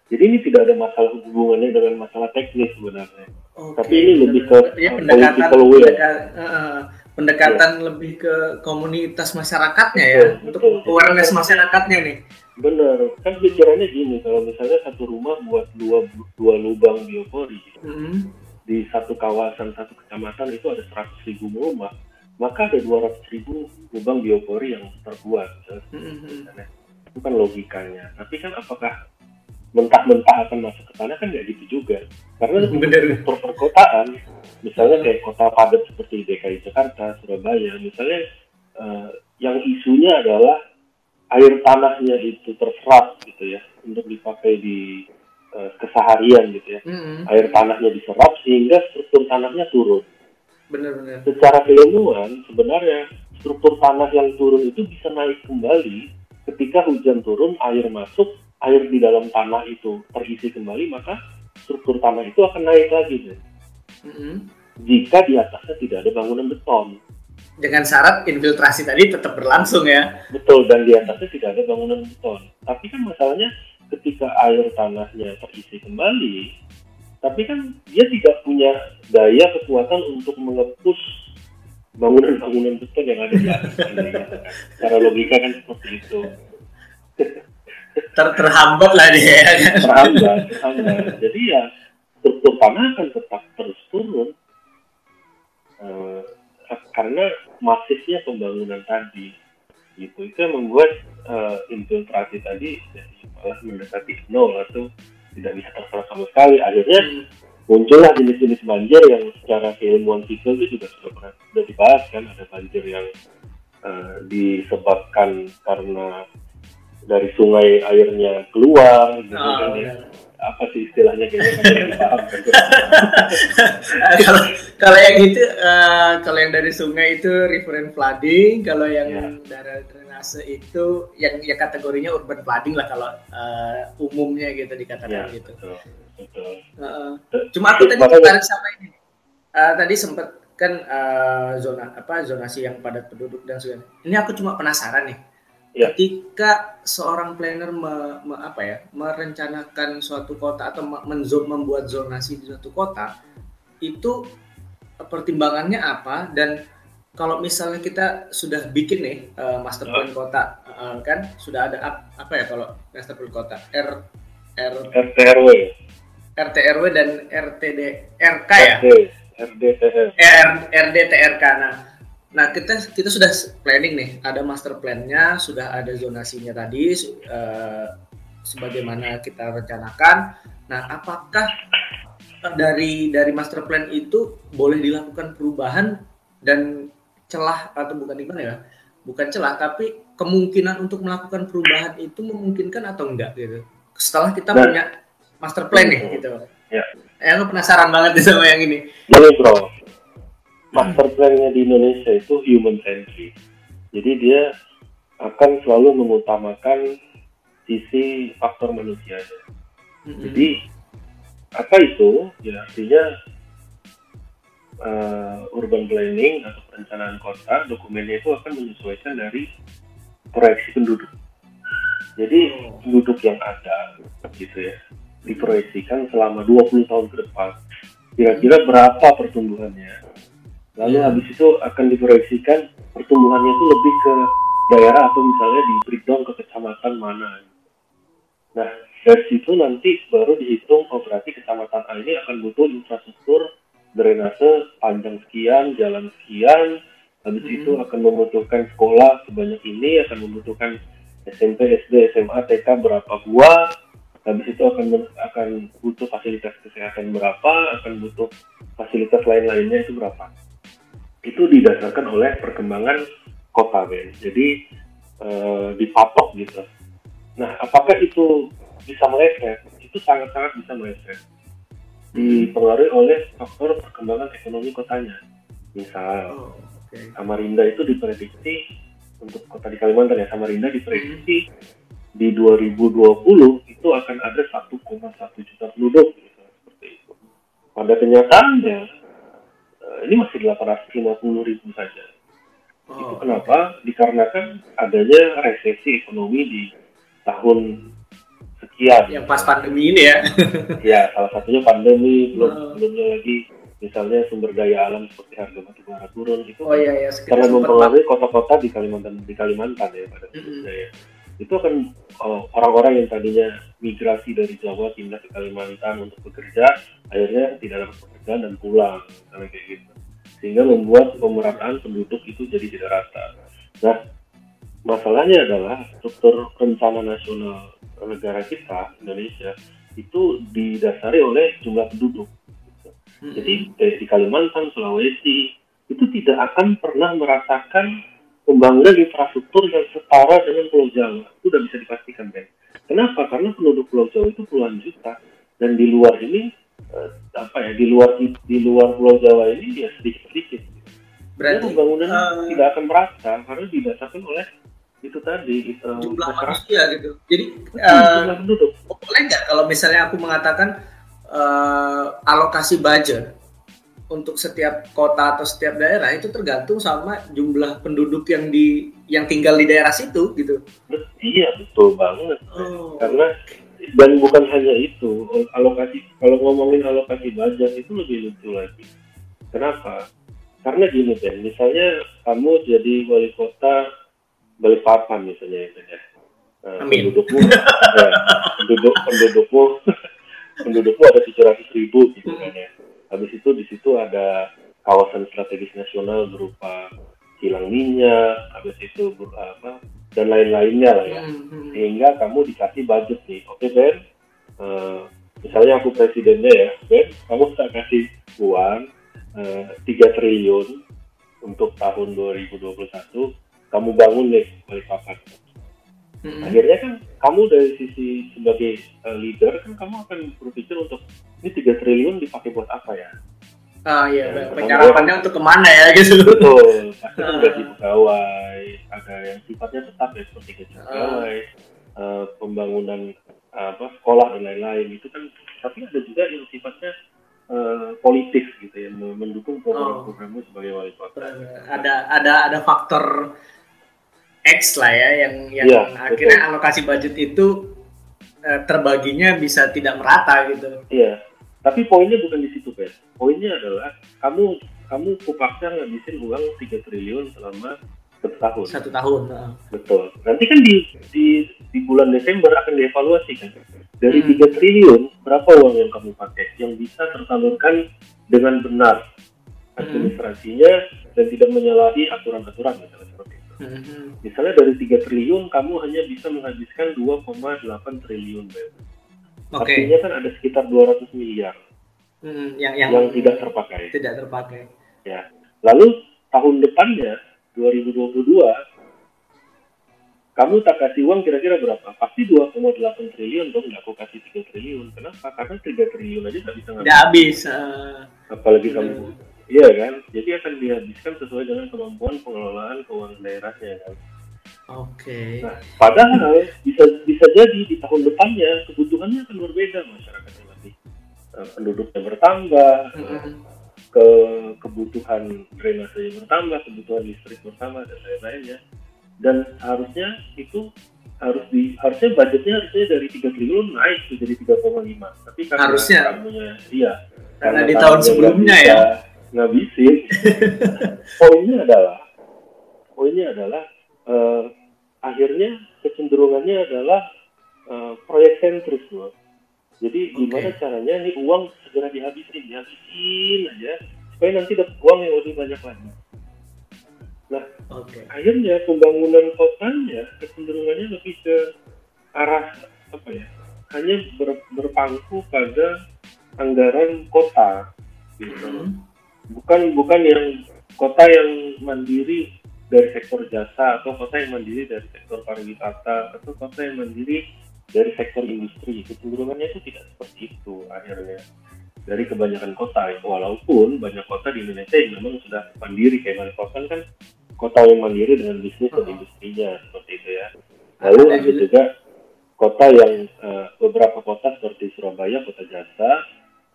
Jadi ini tidak ada masalah hubungannya dengan masalah teknis sebenarnya okay. tapi ini lebih ke ya, pendekatan, political will uh, pendekatan ya. lebih ke komunitas masyarakatnya ya betul, untuk betul. awareness masyarakatnya nih bener kan pikirannya gini kalau misalnya satu rumah buat dua dua lubang biopori mm-hmm. di satu kawasan satu kecamatan itu ada seratus ribu rumah maka ada dua ratus ribu lubang biopori yang terbuat mm-hmm. itu kan logikanya tapi kan apakah mentah-mentah akan masuk ke sana kan nggak gitu juga karena bener. perkotaan misalnya kayak kota padat seperti DKI Jakarta, Surabaya, misalnya uh, yang isunya adalah air tanahnya itu terserap gitu ya untuk dipakai di uh, keseharian gitu ya. Mm-hmm. Air tanahnya diserap sehingga struktur tanahnya turun. Benar-benar. Secara keilmuan sebenarnya struktur tanah yang turun itu bisa naik kembali ketika hujan turun, air masuk, air di dalam tanah itu terisi kembali, maka struktur tanah itu akan naik lagi. Deh mm-hmm. jika di atasnya tidak ada bangunan beton. Dengan syarat infiltrasi tadi tetap berlangsung ya. Betul, dan di atasnya tidak ada bangunan beton. Tapi kan masalahnya ketika air tanahnya terisi kembali, tapi kan dia tidak punya daya kekuatan untuk mengepus bangunan-bangunan beton yang ada di atas. Cara logika kan seperti itu. Ter terhambat lah dia ya kan? Terhambat, terhambat. Jadi ya struktur tanah akan tetap terus turun uh, karena masifnya pembangunan tadi gitu itu yang membuat uh, infiltrasi tadi jadi malah mendekati nol atau tidak bisa terserap sama sekali akhirnya hmm. muncullah jenis-jenis banjir yang secara keilmuan sipil itu juga sudah pernah sudah dibahas kan ada banjir yang uh, disebabkan karena dari sungai airnya keluar gitu. oh, kan ya apa sih istilahnya kayaknya kalau kalau yang itu uh, kalau yang dari sungai itu river flooding kalau yang ya. dari drainase itu yang ya kategorinya urban flooding lah kalau uh, umumnya gitu dikatakan ya, gitu. betul, betul. Uh, cuma aku tadi tertarik sama ini. Uh, tadi sempat kan uh, zona apa zonasi yang padat penduduk dan sebagainya ini aku cuma penasaran nih Ya. Ketika seorang planner me, me, apa ya, merencanakan suatu kota atau menzon membuat zonasi di suatu kota, itu pertimbangannya apa? Dan kalau misalnya kita sudah bikin nih uh, master plan ya. kota uh, kan sudah ada ap, apa ya kalau master plan kota? R R RTRW RTRW dan RTD RK ya? RDTR RDTRK nah Nah, kita kita sudah planning nih, ada master plan-nya, sudah ada zonasinya tadi uh, sebagaimana kita rencanakan. Nah, apakah dari dari master plan itu boleh dilakukan perubahan dan celah atau bukan gimana ya? Bukan celah, tapi kemungkinan untuk melakukan perubahan itu memungkinkan atau enggak gitu. Setelah kita nah, punya master plan nih gitu. Ya. Eh, aku penasaran banget sama yang ini. Jadi bro, master plan-nya di Indonesia itu human centric. Jadi dia akan selalu mengutamakan sisi faktor manusianya. Mm-mm. Jadi apa itu? Ya artinya uh, urban planning atau perencanaan kota dokumennya itu akan menyesuaikan dari proyeksi penduduk. Jadi penduduk yang ada gitu ya diproyeksikan selama 20 tahun ke depan kira-kira berapa pertumbuhannya. Lalu habis itu akan diproyeksikan pertumbuhannya itu lebih ke daerah atau misalnya di breakdown ke kecamatan mana. Nah, dari situ nanti baru dihitung oh berarti kecamatan A ini akan butuh infrastruktur drainase panjang sekian, jalan sekian, habis Hmm. itu akan membutuhkan sekolah sebanyak ini, akan membutuhkan SMP, SD, SMA, TK berapa buah, habis itu akan akan butuh fasilitas kesehatan berapa, akan butuh fasilitas lain-lainnya itu berapa. Itu didasarkan oleh perkembangan kota, Ben. Jadi eh, dipatok gitu. Nah, apakah itu bisa meleset? Itu sangat-sangat bisa meleset. Dipengaruhi oleh faktor perkembangan ekonomi kotanya. Misal, Oh. Samarinda itu diprediksi untuk kota di Kalimantan ya Samarinda diprediksi di 2020 itu akan ada 1,1 juta penduduk gitu, seperti itu. Pada kenyataannya ini masih 850 ribu saja. itu Oh, kenapa? Dikarenakan adanya resesi ekonomi di tahun sekian. Yang pas pandemi ini ya. Ya, salah satunya pandemi, belum Oh. sebelumnya lagi misalnya sumber daya alam seperti harga batu bara turun itu Oh iya iya. karena mempengaruhi kota-kota di Kalimantan di Kalimantan ya pada khususnya ya. Itu akan oh, orang-orang yang tadinya migrasi dari Jawa pindah ke Kalimantan untuk bekerja, akhirnya tidak dapat dan pulang, misalnya kayak gitu. Sehingga membuat pemerataan penduduk itu jadi tidak rata. Nah, masalahnya adalah struktur rencana nasional negara kita Indonesia itu didasari oleh jumlah penduduk. Mm-mm. Jadi eh, di Kalimantan, Sulawesi itu tidak akan pernah merasakan pembangunan infrastruktur yang setara dengan Pulau Jawa. Itu sudah bisa dipastikan, Ben. Kenapa? Karena penduduk Pulau Jawa itu puluhan juta dan di luar ini eh, apa ya di luar di luar Pulau Jawa ini ya sedikit sedikit. Berarti pembangunan eh, tidak akan merata karena didasarkan oleh itu tadi eh, jumlah manusia gitu. Jadi jumlah penduduk. boleh nggak kalau misalnya aku mengatakan eh, alokasi budget untuk setiap kota atau setiap daerah itu tergantung sama jumlah penduduk yang di yang tinggal di daerah situ gitu. Iya betul banget. Oh. karena dan bukan hanya itu alokasi kalau ngomongin alokasi budget itu lebih lucu lagi. Kenapa? Karena gini Ben misalnya kamu jadi wali kota Balikpapan misalnya itu ya Nah, Amin. pendudukmu ya, penduduk pendudukmu pendudukmu ada 700 ribu gitu kan ya. Habis itu di situ ada kawasan strategis nasional berupa kilang minyak habis itu apa dan lain-lainnya lah ya. Hmm, hmm. sehingga kamu dikasih budget nih. Oke Ben? Eh, misalnya aku presidennya ya Ben kamu tak kasih uang eh, 3 triliun untuk tahun 2021 kamu bangun nih Balikpapan Hmm. akhirnya kan kamu dari sisi sebagai eh, leader kan kamu akan berpikir untuk ini 3 triliun dipakai buat apa ya Ah iya, Ya, penyerapannya untuk ke mana ya gitu. betul Ah. gaji pegawai ada yang sifatnya tetap ya seperti gaji Ah. pegawai eh, pembangunan apa sekolah dan lain-lain itu kan tapi ada juga yang sifatnya eh, politis gitu ya Oh. mendukung program-programmu sebagai wali kota Ada ada ada faktor X lah ya yang yang Iya, akhirnya alokasi budget itu eh, terbaginya bisa tidak merata gitu. iya tapi poinnya bukan di situ Ben poinnya adalah kamu kamu kupaksa ngabisin uang 3 triliun selama satu tahun Satu tahun. ah. Betul. Nanti kan di di di bulan Desember akan dievaluasi kan. Dari Hmm. 3 triliun berapa uang yang kamu pakai yang bisa tersalurkan dengan benar administrasinya dan tidak menyalahi aturan-aturan misalnya seperti itu. Mhm. Misalnya dari 3 triliun kamu hanya bisa menghabiskan 2,8 triliun. Ben. Oke. Artinya kan ada sekitar 200 miliar Hmm, yang, yang yang tidak terpakai. tidak terpakai. Ya. Lalu tahun depannya 2022 kamu tak kasih uang kira-kira berapa? Pasti 2,8 triliun dong, nggak aku kasih 3 triliun. Kenapa? Karena 3 triliun aja nggak bisa nggak habis. Uh, Apalagi kamu, iya kan? Jadi akan dihabiskan sesuai dengan kemampuan pengelolaan keuangan daerahnya kan. Oke. Okay. Nah, padahal bisa bisa jadi di tahun depannya kebutuhannya akan berbeda masyarakatnya nanti. Uh, penduduknya bertambah, mm -hmm. ke kebutuhan drainase bertambah, kebutuhan listrik bertambah dan lain-lainnya dan harusnya itu harus di harusnya budgetnya harusnya dari 3 triliun naik jadi 3,5 tapi karena harusnya kamunya iya karena, karena di tahun sebelumnya ya ngabisin poinnya adalah poinnya adalah uh, akhirnya kecenderungannya adalah uh, proyek sentris loh jadi okay. gimana caranya nih uang segera dihabisin dihabisin aja supaya nanti dapat uang yang lebih banyak lagi Nah, okay. akhirnya pembangunan kotanya kecenderungannya lebih ke arah apa ya? Hanya ber, berpangku pada anggaran kota, gitu. Hmm. Bukan bukan yang kota yang mandiri dari sektor jasa atau kota yang mandiri dari sektor pariwisata atau kota yang mandiri dari sektor industri kecenderungannya itu tidak seperti itu akhirnya dari kebanyakan kota walaupun banyak kota di Indonesia yang memang sudah mandiri kayak Balikpapan kan kota yang mandiri dengan bisnis dan industrinya seperti itu ya. Lalu ada juga kota yang uh, beberapa kota seperti Surabaya, kota jasa,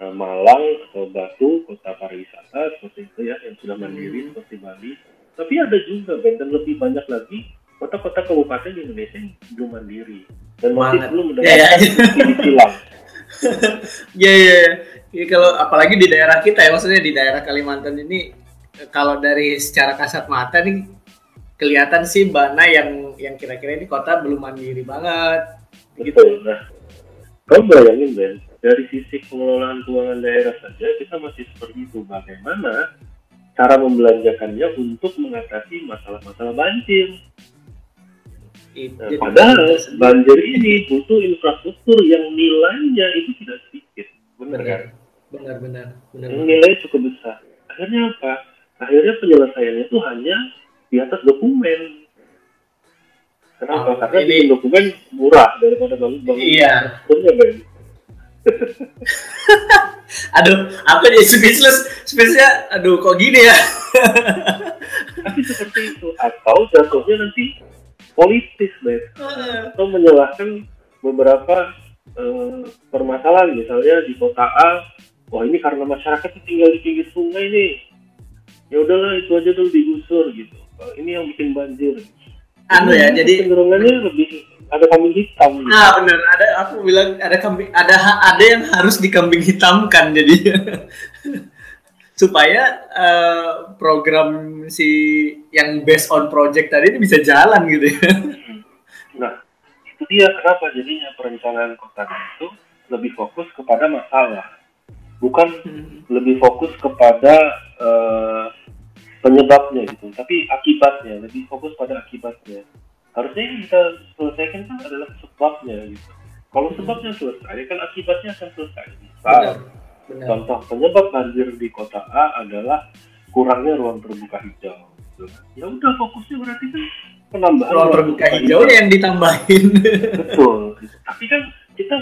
uh, Malang atau Batu, kota pariwisata seperti itu ya yang sudah mandiri hmm. seperti Bali. Tapi ada juga dan lebih banyak lagi kota-kota kabupaten di Indonesia yang belum mandiri dan masih Banget. belum mendapatkan yeah, yeah. silang. Iya iya. Ya, kalau apalagi di daerah kita ya maksudnya di daerah Kalimantan ini kalau dari secara kasat mata nih kelihatan sih Bana yang yang kira-kira ini kota belum mandiri banget. Gitu. Nah, kau bayangin Ben, dari sisi pengelolaan keuangan daerah saja kita masih seperti itu. Bagaimana cara membelanjakannya untuk mengatasi masalah-masalah banjir? Nah, padahal banjir ini butuh infrastruktur yang nilainya itu tidak sedikit, benar kan? Benar, benar, benar. Nilai cukup besar. Akhirnya apa? akhirnya penyelesaiannya itu hanya di atas dokumen. Kenapa? Oh, Karena ini... dokumen murah daripada bangun bangun. Iya. Ben. aduh, aku jadi speechless. Speechlessnya, aduh kok gini ya? Tapi seperti itu. Atau jatuhnya nanti politis, Ben. Atau menyalahkan beberapa uh, permasalahan. Misalnya di kota A, wah ini karena masyarakat tinggal di pinggir sungai nih ya udahlah itu aja tuh digusur gitu ini yang bikin banjir anu ya jadi cenderungannya lebih ada kambing hitam. Gitu. ah benar ada aku bilang ada kambing ada ada yang harus dikambing hitamkan jadi. Supaya uh, program si yang based on project tadi ini bisa jalan gitu ya. Nah itu dia kenapa jadinya perencanaan kota itu lebih fokus kepada masalah. Bukan hmm. lebih fokus kepada uh, penyebabnya gitu tapi akibatnya. Lebih fokus pada akibatnya harusnya yang kita selesaikan kan adalah sebabnya gitu. Kalau sebabnya selesai kan akibatnya akan selesai. Misal contoh penyebab banjir di kota A adalah kurangnya ruang terbuka hijau. Gitu. ya udah fokusnya berarti kan penambahan ruang, terbuka hijau. yang ditambahin. Betul. Tapi kan kita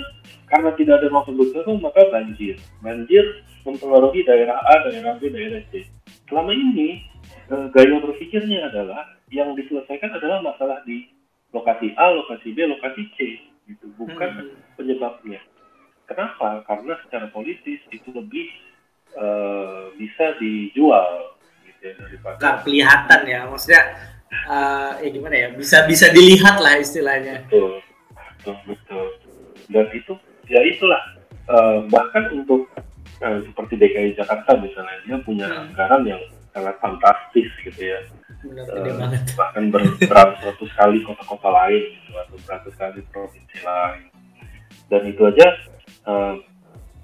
karena tidak ada ruang terbuka hijau maka banjir. Banjir mempengaruhi daerah A, daerah B, daerah C. Selama ini uh, gaya berpikirnya adalah yang diselesaikan adalah masalah di lokasi A, lokasi B, lokasi C, gitu, bukan hmm. penyebabnya. Kenapa? Karena secara politis itu lebih uh, bisa dijual, gitu ya daripada. Gak kelihatan ya, maksudnya uh, ya gimana ya? Bisa bisa dilihat lah istilahnya. Betul, betul, betul. Dan itu ya itulah uh, bahkan untuk uh, seperti DKI Jakarta misalnya dia punya hmm. anggaran yang sangat fantastis gitu ya Benar, uh, bahkan ber, beratus kali kota-kota lain gitu atau beratus kali provinsi lain. Dan itu aja uh,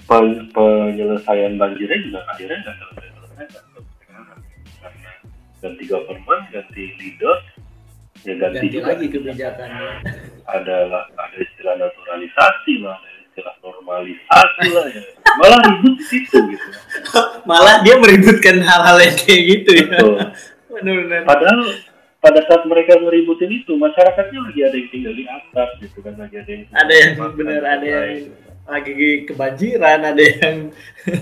penyelesaian banjirnya juga akhirnya nggak selesai-selesai karena ganti government ganti leader ya ganti, ganti lagi kebijakannya adalah ada istilah naturalisasi lah ada istilah normalisasi lah ya. Malah ribut di situ gitu. Malah dia meributkan hal-hal yang kayak gitu ya Benar-benar. padahal pada saat mereka ngeributin itu masyarakatnya lagi ada yang tinggal di atas gitu kan lagi ada yang ada yang benar ada yang lagi kebanjiran ada yang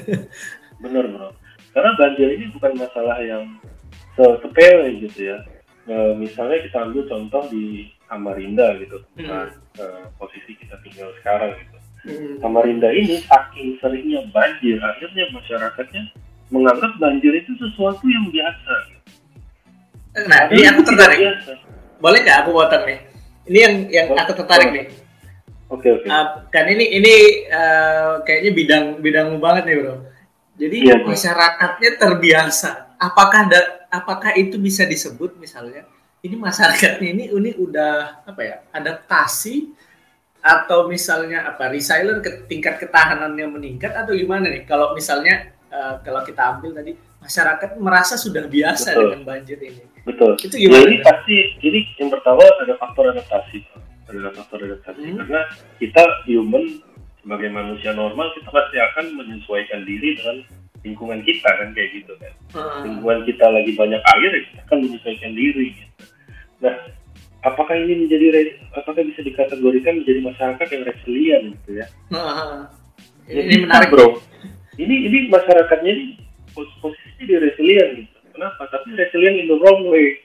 benar bro karena banjir ini bukan masalah yang sepele gitu ya e, misalnya kita ambil contoh di Samarinda gitu hmm. e, posisi kita tinggal sekarang gitu hmm. Samarinda ini saking seringnya banjir akhirnya masyarakatnya menganggap banjir itu sesuatu yang biasa nah ini aku tertarik biasa. boleh nggak aku potong nih ini yang yang oh, aku tertarik oh. nih Oke okay, oke. Okay. Uh, kan ini ini uh, kayaknya bidang bidangmu banget nih bro. Jadi iya, masyarakatnya terbiasa. Apakah ada apakah itu bisa disebut misalnya ini masyarakatnya ini ini udah apa ya adaptasi atau misalnya apa resilient ke tingkat ketahanannya meningkat atau gimana nih kalau misalnya uh, kalau kita ambil tadi masyarakat merasa sudah biasa betul. dengan banjir ini betul itu gimana ini pasti jadi yang pertama ada faktor adaptasi ada faktor adaptasi hmm. karena kita human sebagai manusia normal kita pasti akan menyesuaikan diri dengan lingkungan kita kan kayak gitu kan hmm. lingkungan kita lagi banyak air ya kita akan menyesuaikan diri gitu nah apakah ini menjadi apakah bisa dikategorikan menjadi masyarakat yang resilient gitu ya? Nah, ini menarik bro. Ini ini masyarakatnya ini posisi di resilient gitu. Kenapa? Tapi resilient in the wrong way.